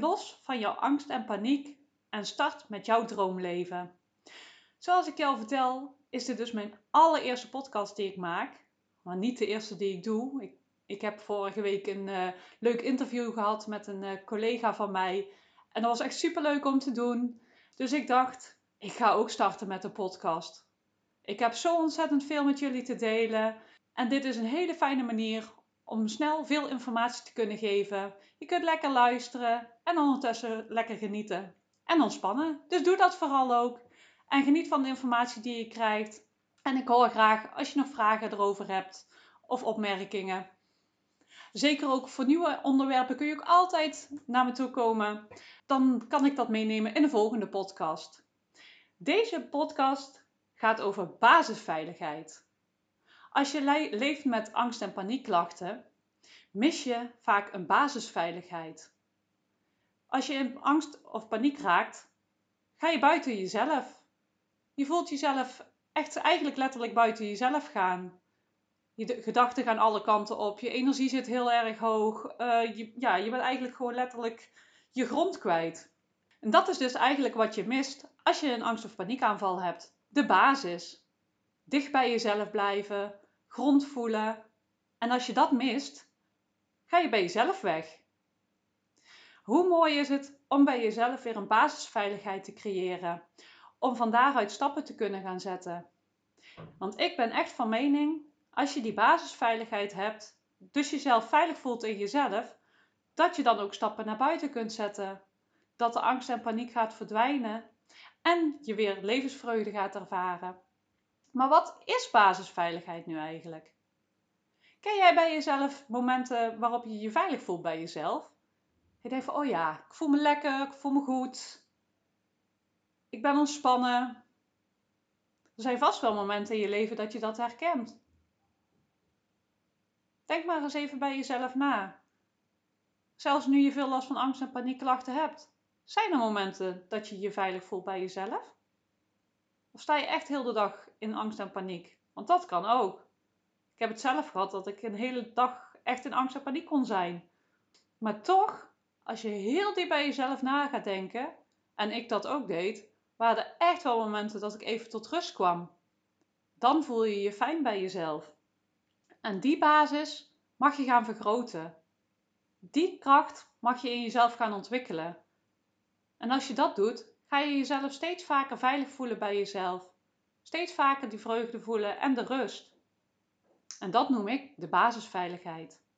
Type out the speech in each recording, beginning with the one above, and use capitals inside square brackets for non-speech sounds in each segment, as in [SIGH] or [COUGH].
los van jouw angst en paniek en start met jouw droomleven. Zoals ik je al vertel, is dit dus mijn allereerste podcast die ik maak. Maar niet de eerste die ik doe. Ik, ik heb vorige week een uh, leuk interview gehad met een uh, collega van mij. En dat was echt super leuk om te doen. Dus ik dacht, ik ga ook starten met de podcast. Ik heb zo ontzettend veel met jullie te delen. En dit is een hele fijne manier om snel veel informatie te kunnen geven. Je kunt lekker luisteren en ondertussen lekker genieten en ontspannen. Dus doe dat vooral ook. En geniet van de informatie die je krijgt. En ik hoor graag als je nog vragen erover hebt of opmerkingen. Zeker ook voor nieuwe onderwerpen kun je ook altijd naar me toe komen. Dan kan ik dat meenemen in de volgende podcast. Deze podcast gaat over basisveiligheid. Als je leeft met angst- en paniekklachten, mis je vaak een basisveiligheid. Als je in angst of paniek raakt, ga je buiten jezelf. Je voelt jezelf echt eigenlijk letterlijk buiten jezelf gaan. Je gedachten gaan alle kanten op, je energie zit heel erg hoog. Uh, je, ja, je bent eigenlijk gewoon letterlijk je grond kwijt. En dat is dus eigenlijk wat je mist als je een angst- of paniekaanval hebt. De basis. Dicht bij jezelf blijven, grond voelen. En als je dat mist, ga je bij jezelf weg. Hoe mooi is het om bij jezelf weer een basisveiligheid te creëren, om van daaruit stappen te kunnen gaan zetten. Want ik ben echt van mening, als je die basisveiligheid hebt, dus jezelf veilig voelt in jezelf, dat je dan ook stappen naar buiten kunt zetten. Dat de angst en paniek gaat verdwijnen en je weer levensvreugde gaat ervaren. Maar wat is basisveiligheid nu eigenlijk? Ken jij bij jezelf momenten waarop je je veilig voelt bij jezelf? Je denkt van, oh ja, ik voel me lekker, ik voel me goed. Ik ben ontspannen. Er zijn vast wel momenten in je leven dat je dat herkent. Denk maar eens even bij jezelf na. Zelfs nu je veel last van angst en paniekklachten hebt. Zijn er momenten dat je je veilig voelt bij jezelf? Of sta je echt heel de dag in angst en paniek? Want dat kan ook. Ik heb het zelf gehad dat ik een hele dag echt in angst en paniek kon zijn. Maar toch, als je heel diep bij jezelf na gaat denken, en ik dat ook deed, waren er echt wel momenten dat ik even tot rust kwam. Dan voel je je fijn bij jezelf. En die basis mag je gaan vergroten. Die kracht mag je in jezelf gaan ontwikkelen. En als je dat doet, ga je jezelf steeds vaker veilig voelen bij jezelf. Steeds vaker die vreugde voelen en de rust. En dat noem ik de basisveiligheid.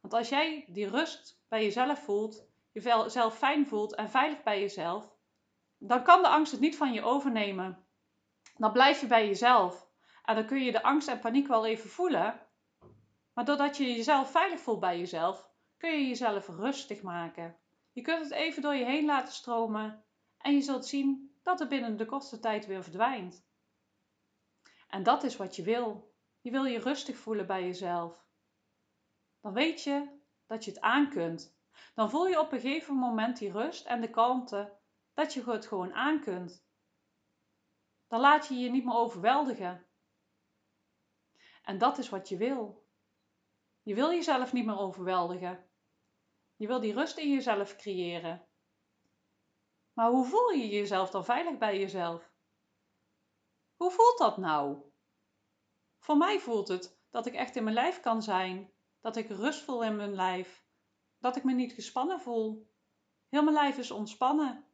Want als jij die rust bij jezelf voelt, jezelf fijn voelt en veilig bij jezelf, dan kan de angst het niet van je overnemen. Dan blijf je bij jezelf. En dan kun je de angst en paniek wel even voelen. Maar doordat je jezelf veilig voelt bij jezelf, kun je jezelf rustig maken. Je kunt het even door je heen laten stromen en je zult zien dat het binnen de kortste tijd weer verdwijnt. En dat is wat je wil. Je wil je rustig voelen bij jezelf. Dan weet je dat je het aan kunt. Dan voel je op een gegeven moment die rust en de kalmte dat je het gewoon aan kunt. Dan laat je je niet meer overweldigen. En dat is wat je wil. Je wil jezelf niet meer overweldigen. Je wil die rust in jezelf creëren. Maar hoe voel je jezelf dan veilig bij jezelf? Hoe voelt dat nou? Voor mij voelt het dat ik echt in mijn lijf kan zijn, dat ik rust voel in mijn lijf, dat ik me niet gespannen voel. Heel mijn lijf is ontspannen.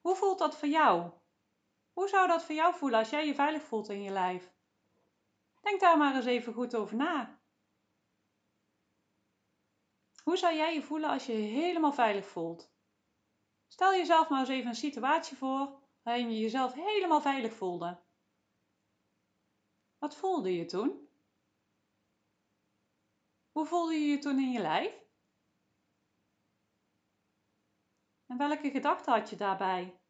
Hoe voelt dat voor jou? Hoe zou dat voor jou voelen als jij je veilig voelt in je lijf? Denk daar maar eens even goed over na. Hoe zou jij je voelen als je je helemaal veilig voelt? Stel jezelf maar eens even een situatie voor waarin je jezelf helemaal veilig voelde. Wat voelde je toen? Hoe voelde je je toen in je lijf? En welke gedachten had je daarbij?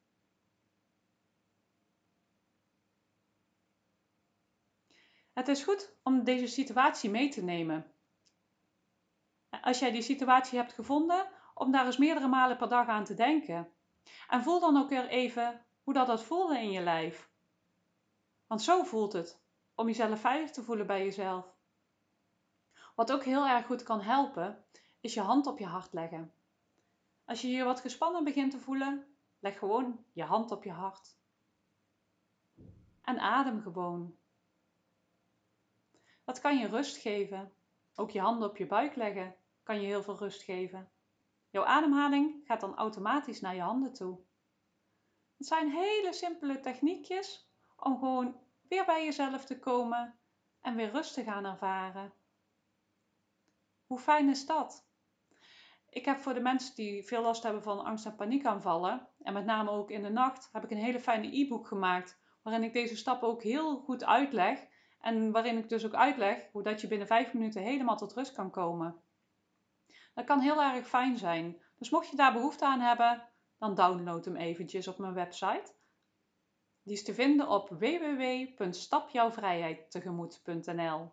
Het is goed om deze situatie mee te nemen. Als jij die situatie hebt gevonden, om daar eens meerdere malen per dag aan te denken. En voel dan ook weer even hoe dat, dat voelde in je lijf. Want zo voelt het, om jezelf veilig te voelen bij jezelf. Wat ook heel erg goed kan helpen, is je hand op je hart leggen. Als je je wat gespannen begint te voelen, leg gewoon je hand op je hart. En adem gewoon. Dat kan je rust geven. Ook je handen op je buik leggen kan je heel veel rust geven. Jouw ademhaling gaat dan automatisch naar je handen toe. Het zijn hele simpele techniekjes om gewoon weer bij jezelf te komen en weer rust te gaan ervaren. Hoe fijn is dat? Ik heb voor de mensen die veel last hebben van angst- en paniekaanvallen, en met name ook in de nacht, heb ik een hele fijne e-book gemaakt waarin ik deze stappen ook heel goed uitleg en waarin ik dus ook uitleg hoe dat je binnen vijf minuten helemaal tot rust kan komen. Dat kan heel erg fijn zijn. Dus mocht je daar behoefte aan hebben, dan download hem eventjes op mijn website. Die is te vinden op www.stapjouwvrijheidtegemoet.nl.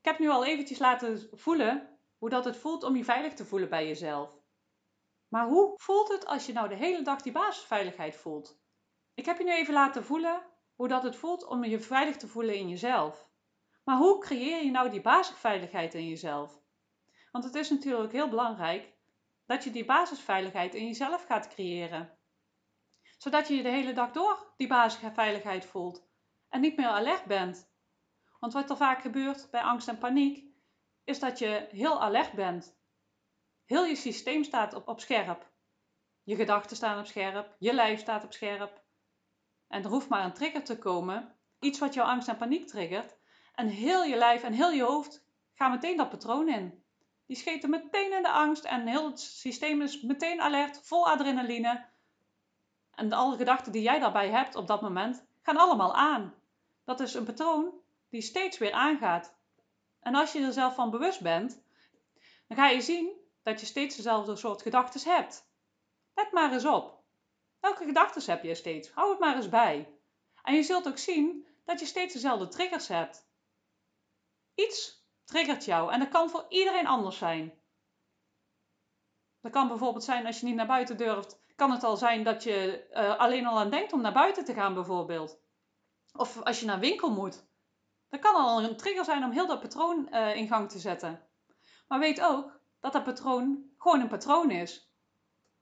Ik heb nu al eventjes laten voelen hoe dat het voelt om je veilig te voelen bij jezelf. Maar hoe voelt het als je nou de hele dag die basisveiligheid voelt? Ik heb je nu even laten voelen hoe dat het voelt om je veilig te voelen in jezelf. Maar hoe creëer je nou die basisveiligheid in jezelf? Want het is natuurlijk heel belangrijk dat je die basisveiligheid in jezelf gaat creëren. Zodat je je de hele dag door die basisveiligheid voelt en niet meer alert bent. Want wat er vaak gebeurt bij angst en paniek, is dat je heel alert bent. Heel je systeem staat op, op scherp. Je gedachten staan op scherp, je lijf staat op scherp. En er hoeft maar een trigger te komen, iets wat jouw angst en paniek triggert. En heel je lijf en heel je hoofd gaan meteen dat patroon in. Die scheten meteen in de angst en heel het systeem is meteen alert, vol adrenaline. En alle gedachten die jij daarbij hebt op dat moment, gaan allemaal aan. Dat is een patroon die steeds weer aangaat. En als je er zelf van bewust bent, dan ga je zien dat je steeds dezelfde soort gedachten hebt. Let maar eens op. Welke gedachten heb je steeds? Hou het maar eens bij. En je zult ook zien dat je steeds dezelfde triggers hebt. Iets triggert jou en dat kan voor iedereen anders zijn. Dat kan bijvoorbeeld zijn als je niet naar buiten durft, kan het al zijn dat je uh, alleen al aan denkt om naar buiten te gaan bijvoorbeeld. Of als je naar winkel moet. Dat kan al een trigger zijn om heel dat patroon uh, in gang te zetten. Maar weet ook dat dat patroon gewoon een patroon is.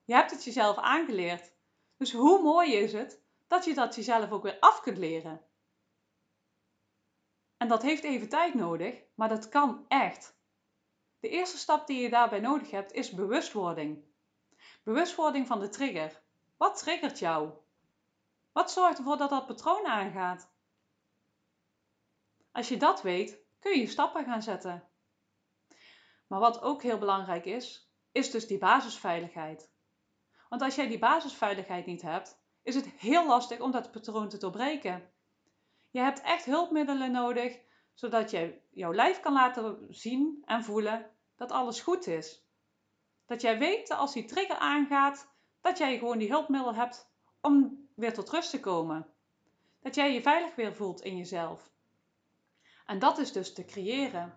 Je hebt het jezelf aangeleerd. Dus hoe mooi is het dat je dat jezelf ook weer af kunt leren? En dat heeft even tijd nodig, maar dat kan echt. De eerste stap die je daarbij nodig hebt is bewustwording. Bewustwording van de trigger. Wat triggert jou? Wat zorgt ervoor dat dat patroon aangaat? Als je dat weet, kun je stappen gaan zetten. Maar wat ook heel belangrijk is, is dus die basisveiligheid. Want als jij die basisveiligheid niet hebt, is het heel lastig om dat patroon te doorbreken. Je hebt echt hulpmiddelen nodig, zodat je jouw lijf kan laten zien en voelen dat alles goed is. Dat jij weet dat als die trigger aangaat, dat jij gewoon die hulpmiddel hebt om weer tot rust te komen. Dat jij je veilig weer voelt in jezelf. En dat is dus te creëren.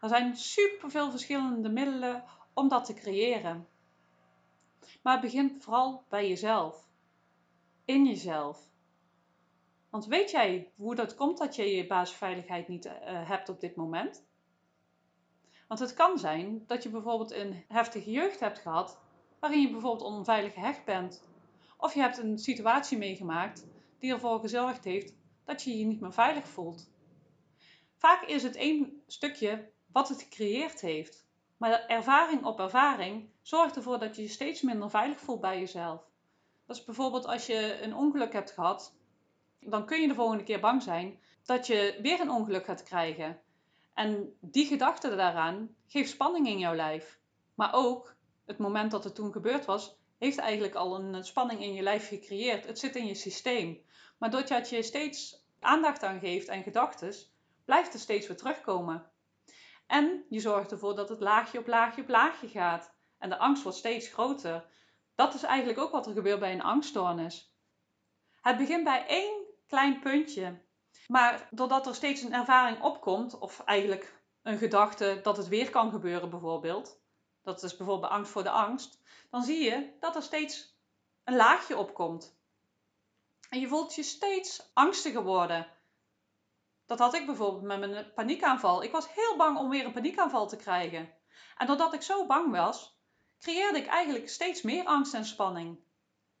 Er zijn superveel verschillende middelen om dat te creëren. Maar het begint vooral bij jezelf. In jezelf. Want weet jij hoe dat komt dat je je basisveiligheid niet uh, hebt op dit moment? Want het kan zijn dat je bijvoorbeeld een heftige jeugd hebt gehad, waarin je bijvoorbeeld onveilig gehecht bent. Of je hebt een situatie meegemaakt die ervoor gezorgd heeft dat je je niet meer veilig voelt. Vaak is het één stukje wat het gecreëerd heeft. Maar ervaring op ervaring zorgt ervoor dat je je steeds minder veilig voelt bij jezelf. Dat is bijvoorbeeld als je een ongeluk hebt gehad, dan kun je de volgende keer bang zijn dat je weer een ongeluk gaat krijgen. En die gedachte daaraan geeft spanning in jouw lijf. Maar ook het moment dat het toen gebeurd was, heeft eigenlijk al een spanning in je lijf gecreëerd. Het zit in je systeem. Maar doordat je steeds aandacht aan geeft en gedachten, blijft het steeds weer terugkomen. En je zorgt ervoor dat het laagje op laagje op laagje gaat. En de angst wordt steeds groter. Dat is eigenlijk ook wat er gebeurt bij een angststoornis. Het begint bij één klein puntje. Maar doordat er steeds een ervaring opkomt, of eigenlijk een gedachte dat het weer kan gebeuren bijvoorbeeld, dat is bijvoorbeeld angst voor de angst, dan zie je dat er steeds een laagje opkomt. En je voelt je steeds angstiger worden. Dat had ik bijvoorbeeld met mijn paniekaanval. Ik was heel bang om weer een paniekaanval te krijgen. En doordat ik zo bang was, creëerde ik eigenlijk steeds meer angst en spanning.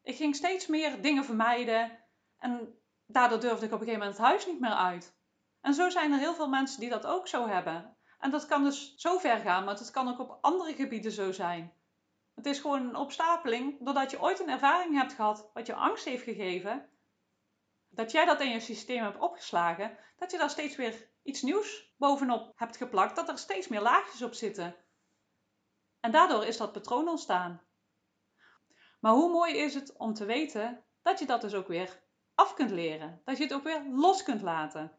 Ik ging steeds meer dingen vermijden en daardoor durfde ik op een gegeven moment het huis niet meer uit. En zo zijn er heel veel mensen die dat ook zo hebben. En dat kan dus zo ver gaan, maar het kan ook op andere gebieden zo zijn. Het is gewoon een opstapeling doordat je ooit een ervaring hebt gehad wat je angst heeft gegeven. Dat jij dat in je systeem hebt opgeslagen, dat je daar steeds weer iets nieuws bovenop hebt geplakt, dat er steeds meer laagjes op zitten. En daardoor is dat patroon ontstaan. Maar hoe mooi is het om te weten dat je dat dus ook weer af kunt leren, dat je het ook weer los kunt laten.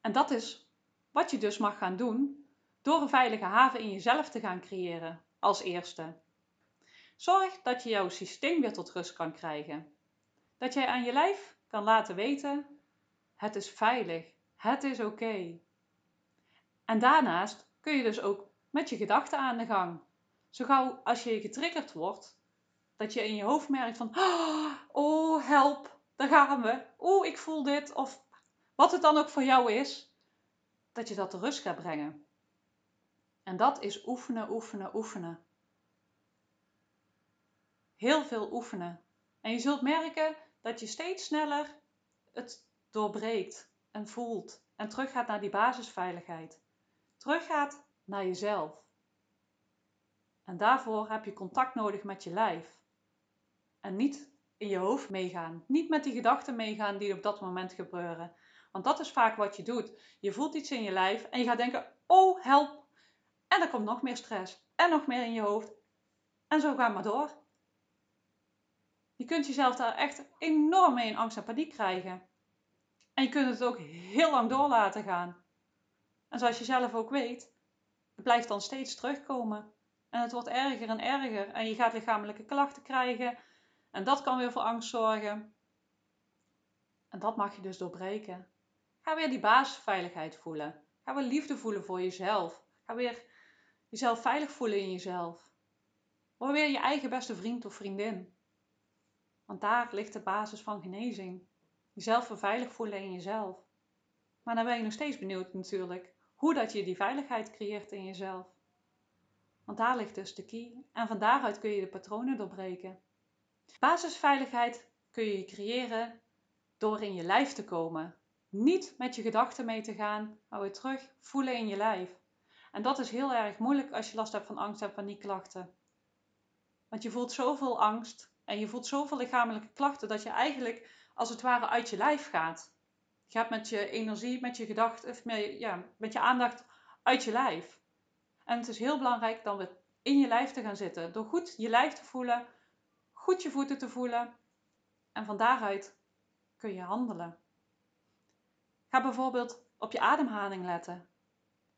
En dat is wat je dus mag gaan doen door een veilige haven in jezelf te gaan creëren als eerste. Zorg dat je jouw systeem weer tot rust kan krijgen. Dat jij aan je lijf kan laten weten: het is veilig, het is oké. En daarnaast kun je dus ook met je gedachten aan de gang. Zo gauw als je getriggerd wordt, dat je in je hoofd merkt van, oh help, daar gaan we. Oeh, ik voel dit. Of wat het dan ook voor jou is, dat je dat de rust gaat brengen. En dat is oefenen, oefenen, oefenen. Heel veel oefenen. En je zult merken dat je steeds sneller het doorbreekt en voelt. En teruggaat naar die basisveiligheid. Teruggaat naar jezelf. En daarvoor heb je contact nodig met je lijf. En niet in je hoofd meegaan. Niet met die gedachten meegaan die op dat moment gebeuren. Want dat is vaak wat je doet. Je voelt iets in je lijf en je gaat denken: oh help. En dan komt nog meer stress en nog meer in je hoofd. En zo ga maar door. Je kunt jezelf daar echt enorm mee in angst en paniek krijgen. En je kunt het ook heel lang door laten gaan. En zoals je zelf ook weet, het blijft dan steeds terugkomen. En het wordt erger en erger. En je gaat lichamelijke klachten krijgen. En dat kan weer voor angst zorgen. En dat mag je dus doorbreken. Ga weer die basisveiligheid voelen. Ga weer liefde voelen voor jezelf. Ga weer jezelf veilig voelen in jezelf. Word weer je eigen beste vriend of vriendin. Want daar ligt de basis van genezing. Jezelf veilig voelen in jezelf. Maar dan ben je nog steeds benieuwd natuurlijk hoe dat je die veiligheid creëert in jezelf. Want daar ligt dus de key. En van daaruit kun je de patronen doorbreken. Basisveiligheid kun je creëren door in je lijf te komen. Niet met je gedachten mee te gaan, maar weer terug voelen in je lijf. En dat is heel erg moeilijk als je last hebt van angst- en paniekklachten. Want je voelt zoveel angst en je voelt zoveel lichamelijke klachten dat je eigenlijk als het ware uit je lijf gaat. Je gaat met je energie, met je gedachten, of met, ja, met je aandacht uit je lijf. En het is heel belangrijk dan weer in je lijf te gaan zitten. Door goed je lijf te voelen, goed je voeten te voelen. En van daaruit kun je handelen. Ga bijvoorbeeld op je ademhaling letten.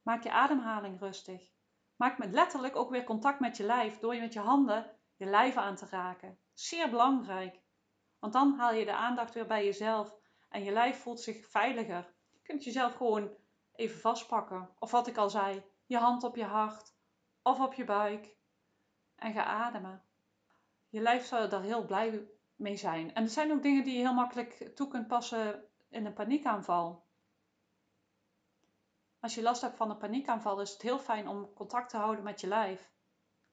Maak je ademhaling rustig. Maak met letterlijk ook weer contact met je lijf door je met je handen je lijf aan te raken. Zeer belangrijk. Want dan haal je de aandacht weer bij jezelf en je lijf voelt zich veiliger. Je kunt jezelf gewoon even vastpakken. Of wat ik al zei, je hand op je hart of op je buik en ga ademen. Je lijf zal daar heel blij mee zijn. En er zijn ook dingen die je heel makkelijk toe kunt passen in een paniekaanval. Als je last hebt van een paniekaanval, is het heel fijn om contact te houden met je lijf.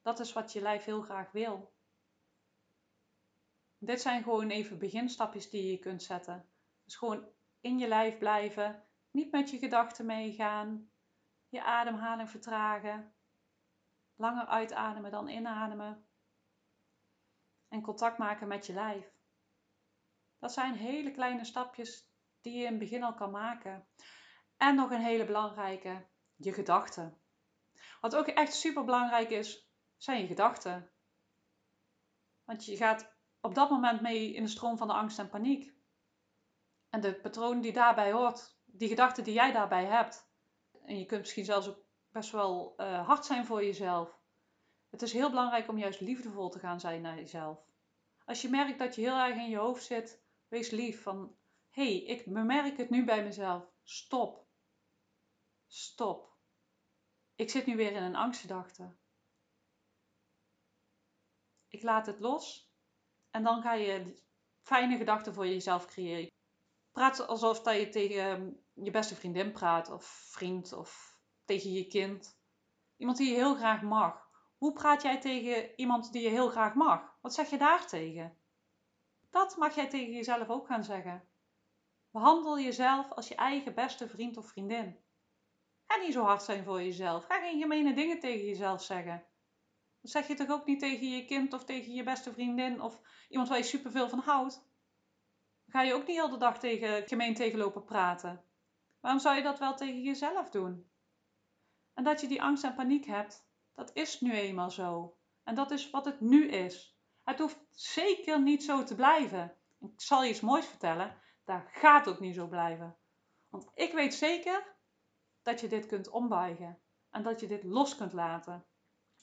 Dat is wat je lijf heel graag wil. Dit zijn gewoon even beginstapjes die je kunt zetten. Dus gewoon in je lijf blijven, niet met je gedachten meegaan, je ademhaling vertragen, langer uitademen dan inademen en contact maken met je lijf. Dat zijn hele kleine stapjes die je in het begin al kan maken. En nog een hele belangrijke, je gedachten. Wat ook echt super belangrijk is, zijn je gedachten. Want je gaat op dat moment mee in de stroom van de angst en paniek. En de patroon die daarbij hoort, die gedachten die jij daarbij hebt. En je kunt misschien zelfs ook best wel uh, hard zijn voor jezelf. Het is heel belangrijk om juist liefdevol te gaan zijn naar jezelf. Als je merkt dat je heel erg in je hoofd zit, wees lief van hé, hey, ik bemerk het nu bij mezelf. Stop. Stop. Ik zit nu weer in een angstgedachte. Ik laat het los en dan ga je fijne gedachten voor jezelf creëren. Praat alsof dat je tegen je beste vriendin praat, of vriend, of tegen je kind. Iemand die je heel graag mag. Hoe praat jij tegen iemand die je heel graag mag? Wat zeg je daar tegen? Dat mag jij tegen jezelf ook gaan zeggen. Behandel jezelf als je eigen beste vriend of vriendin. Ga niet zo hard zijn voor jezelf. Ga geen gemene dingen tegen jezelf zeggen. Dat zeg je toch ook niet tegen je kind of tegen je beste vriendin of iemand waar je superveel van houdt? Ga je ook niet heel de dag tegen, gemeen tegenlopen praten. Waarom zou je dat wel tegen jezelf doen? En dat je die angst en paniek hebt, dat is nu eenmaal zo. En dat is wat het nu is. Het hoeft zeker niet zo te blijven. Ik zal je iets moois vertellen, dat gaat ook niet zo blijven. Want ik weet zeker dat je dit kunt ombuigen en dat je dit los kunt laten.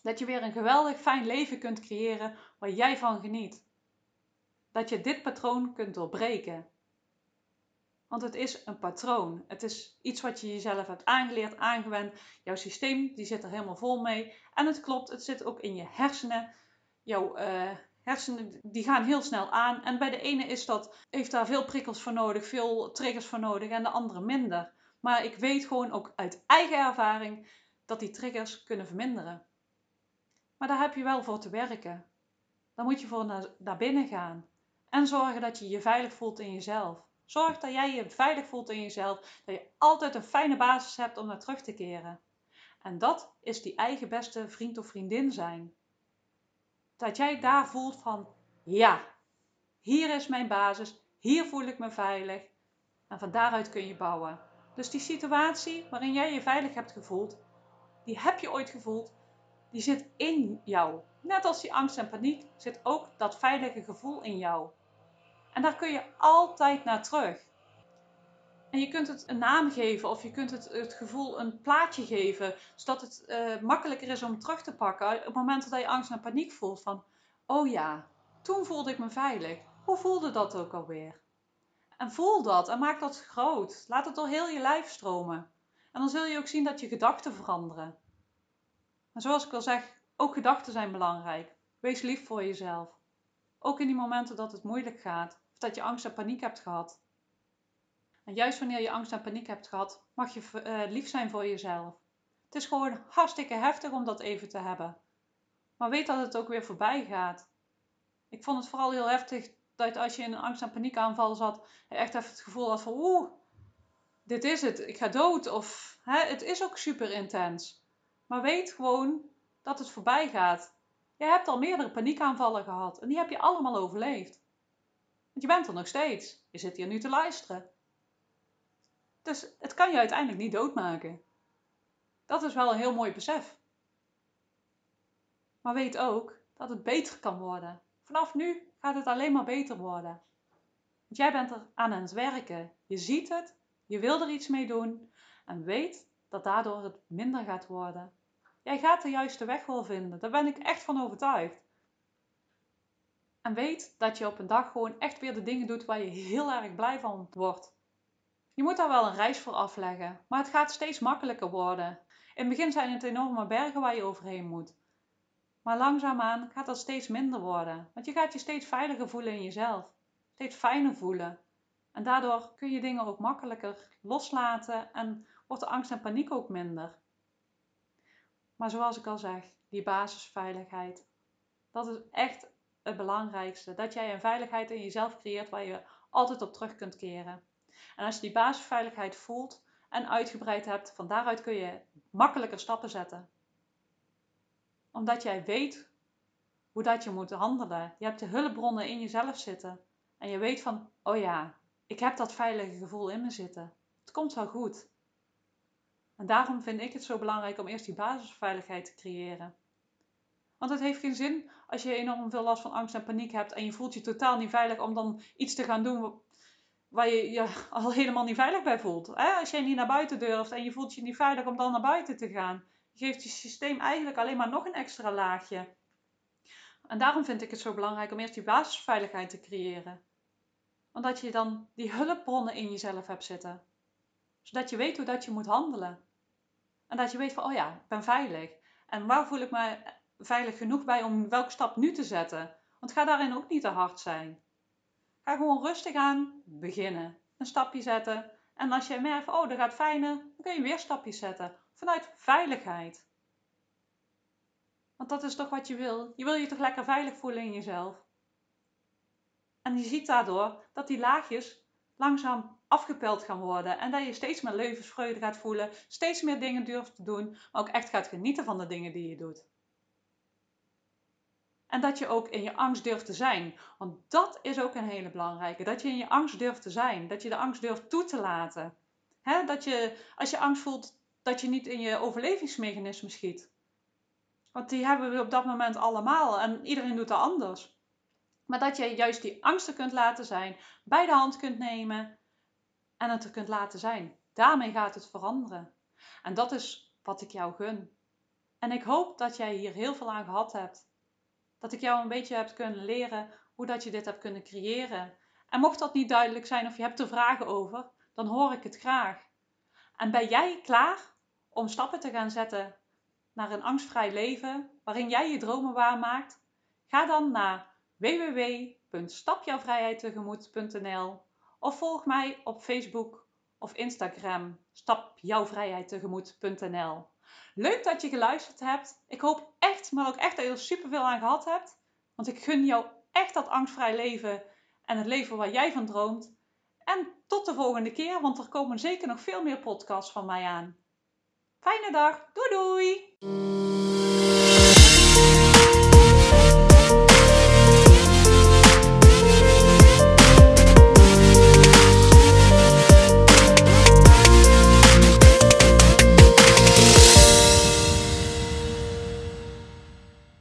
Dat je weer een geweldig fijn leven kunt creëren waar jij van geniet. Dat je dit patroon kunt doorbreken. Want het is een patroon. Het is iets wat je jezelf hebt aangeleerd, aangewend. Jouw systeem die zit er helemaal vol mee. En het klopt, het zit ook in je hersenen. Jouw uh, hersenen die gaan heel snel aan. En bij de ene is dat, heeft daar veel prikkels voor nodig, veel triggers voor nodig en de andere minder. Maar ik weet gewoon ook uit eigen ervaring dat die triggers kunnen verminderen. Maar daar heb je wel voor te werken. Dan moet je voor naar, naar binnen gaan. En zorgen dat je je veilig voelt in jezelf. Zorg dat jij je veilig voelt in jezelf. Dat je altijd een fijne basis hebt om naar terug te keren. En dat is die eigen beste vriend of vriendin zijn. Dat jij daar voelt van, ja, hier is mijn basis, hier voel ik me veilig. En van daaruit kun je bouwen. Dus die situatie waarin jij je veilig hebt gevoeld, die heb je ooit gevoeld, die zit in jou. Net als die angst en paniek zit ook dat veilige gevoel in jou. En daar kun je altijd naar terug. En je kunt het een naam geven of je kunt het, het gevoel een plaatje geven, zodat het uh, makkelijker is om terug te pakken op het moment dat je angst en paniek voelt. Van, oh ja, toen voelde ik me veilig. Hoe voelde dat ook alweer? En voel dat en maak dat groot. Laat het door heel je lijf stromen. En dan zul je ook zien dat je gedachten veranderen. En zoals ik al zeg, ook gedachten zijn belangrijk. Wees lief voor jezelf. Ook in die momenten dat het moeilijk gaat of dat je angst en paniek hebt gehad. En juist wanneer je angst en paniek hebt gehad, mag je uh, lief zijn voor jezelf. Het is gewoon hartstikke heftig om dat even te hebben. Maar weet dat het ook weer voorbij gaat. Ik vond het vooral heel heftig dat als je in een angst- en paniekaanval zat, je echt even het gevoel had van oeh, dit is het, ik ga dood. Of hè, het is ook super intens. Maar weet gewoon dat het voorbij gaat. Je hebt al meerdere paniekaanvallen gehad en die heb je allemaal overleefd. Want je bent er nog steeds. Je zit hier nu te luisteren. Dus het kan je uiteindelijk niet doodmaken. Dat is wel een heel mooi besef. Maar weet ook dat het beter kan worden. Vanaf nu gaat het alleen maar beter worden. Want jij bent er aan het werken. Je ziet het, je wil er iets mee doen en weet dat daardoor het minder gaat worden. Jij gaat de juiste weg wel vinden. Daar ben ik echt van overtuigd. En weet dat je op een dag gewoon echt weer de dingen doet waar je heel erg blij van wordt. Je moet daar wel een reis voor afleggen, maar het gaat steeds makkelijker worden. In het begin zijn het enorme bergen waar je overheen moet. Maar langzaamaan gaat dat steeds minder worden, want je gaat je steeds veiliger voelen in jezelf, steeds fijner voelen. En daardoor kun je dingen ook makkelijker loslaten en wordt de angst en paniek ook minder. Maar zoals ik al zeg, die basisveiligheid, dat is echt het belangrijkste. Dat jij een veiligheid in jezelf creëert waar je altijd op terug kunt keren. En als je die basisveiligheid voelt en uitgebreid hebt, van daaruit kun je makkelijker stappen zetten omdat jij weet hoe dat je moet handelen. Je hebt de hulpbronnen in jezelf zitten. En je weet van, oh ja, ik heb dat veilige gevoel in me zitten. Het komt wel goed. En daarom vind ik het zo belangrijk om eerst die basisveiligheid te creëren. Want het heeft geen zin als je enorm veel last van angst en paniek hebt en je voelt je totaal niet veilig om dan iets te gaan doen waar je je [LAUGHS] al helemaal niet veilig bij voelt. Als je niet naar buiten durft en je voelt je niet veilig om dan naar buiten te gaan, geeft je systeem eigenlijk alleen maar nog een extra laagje. En daarom vind ik het zo belangrijk om eerst die basisveiligheid te creëren. Omdat je dan die hulpbronnen in jezelf hebt zitten. Zodat je weet hoe dat je moet handelen. En dat je weet van, oh ja, ik ben veilig. En waar voel ik me veilig genoeg bij om welke stap nu te zetten? Want ga daarin ook niet te hard zijn. Ga gewoon rustig aan beginnen. een stapje zetten. En als je merkt, oh, dat gaat fijner, dan kun je weer stapjes zetten. Vanuit veiligheid. Want dat is toch wat je wil? Je wil je toch lekker veilig voelen in jezelf? En je ziet daardoor dat die laagjes langzaam afgepeld gaan worden. En dat je steeds meer levensvreugde gaat voelen, steeds meer dingen durft te doen, maar ook echt gaat genieten van de dingen die je doet. En dat je ook in je angst durft te zijn. Want dat is ook een hele belangrijke. Dat je in je angst durft te zijn. Dat je de angst durft toe te laten. dat je, als je angst voelt, dat je niet in je overlevingsmechanisme schiet. Want die hebben we op dat moment allemaal. En iedereen doet dat anders. Maar dat je juist die angsten kunt laten zijn. Bij de hand kunt nemen. En het er kunt laten zijn. Daarmee gaat het veranderen. En dat is wat ik jou gun. En ik hoop dat jij hier heel veel aan gehad hebt. Dat ik jou een beetje heb kunnen leren hoe dat je dit hebt kunnen creëren. En mocht dat niet duidelijk zijn of je hebt er vragen over, dan hoor ik het graag. En ben jij klaar om stappen te gaan zetten naar een angstvrij leven waarin jij je dromen waarmaakt? Ga dan naar www.stapjouwvrijheidtegemoet.nl of volg mij op Facebook of Instagram stapjouwvrijheidtegemoet.nl. Leuk dat je geluisterd hebt. Ik hoop echt, maar ook echt dat je er superveel aan gehad hebt. Want ik gun jou echt dat angstvrij leven en het leven waar jij van droomt. En tot de volgende keer, want er komen zeker nog veel meer podcasts van mij aan. Fijne dag. Doei doei!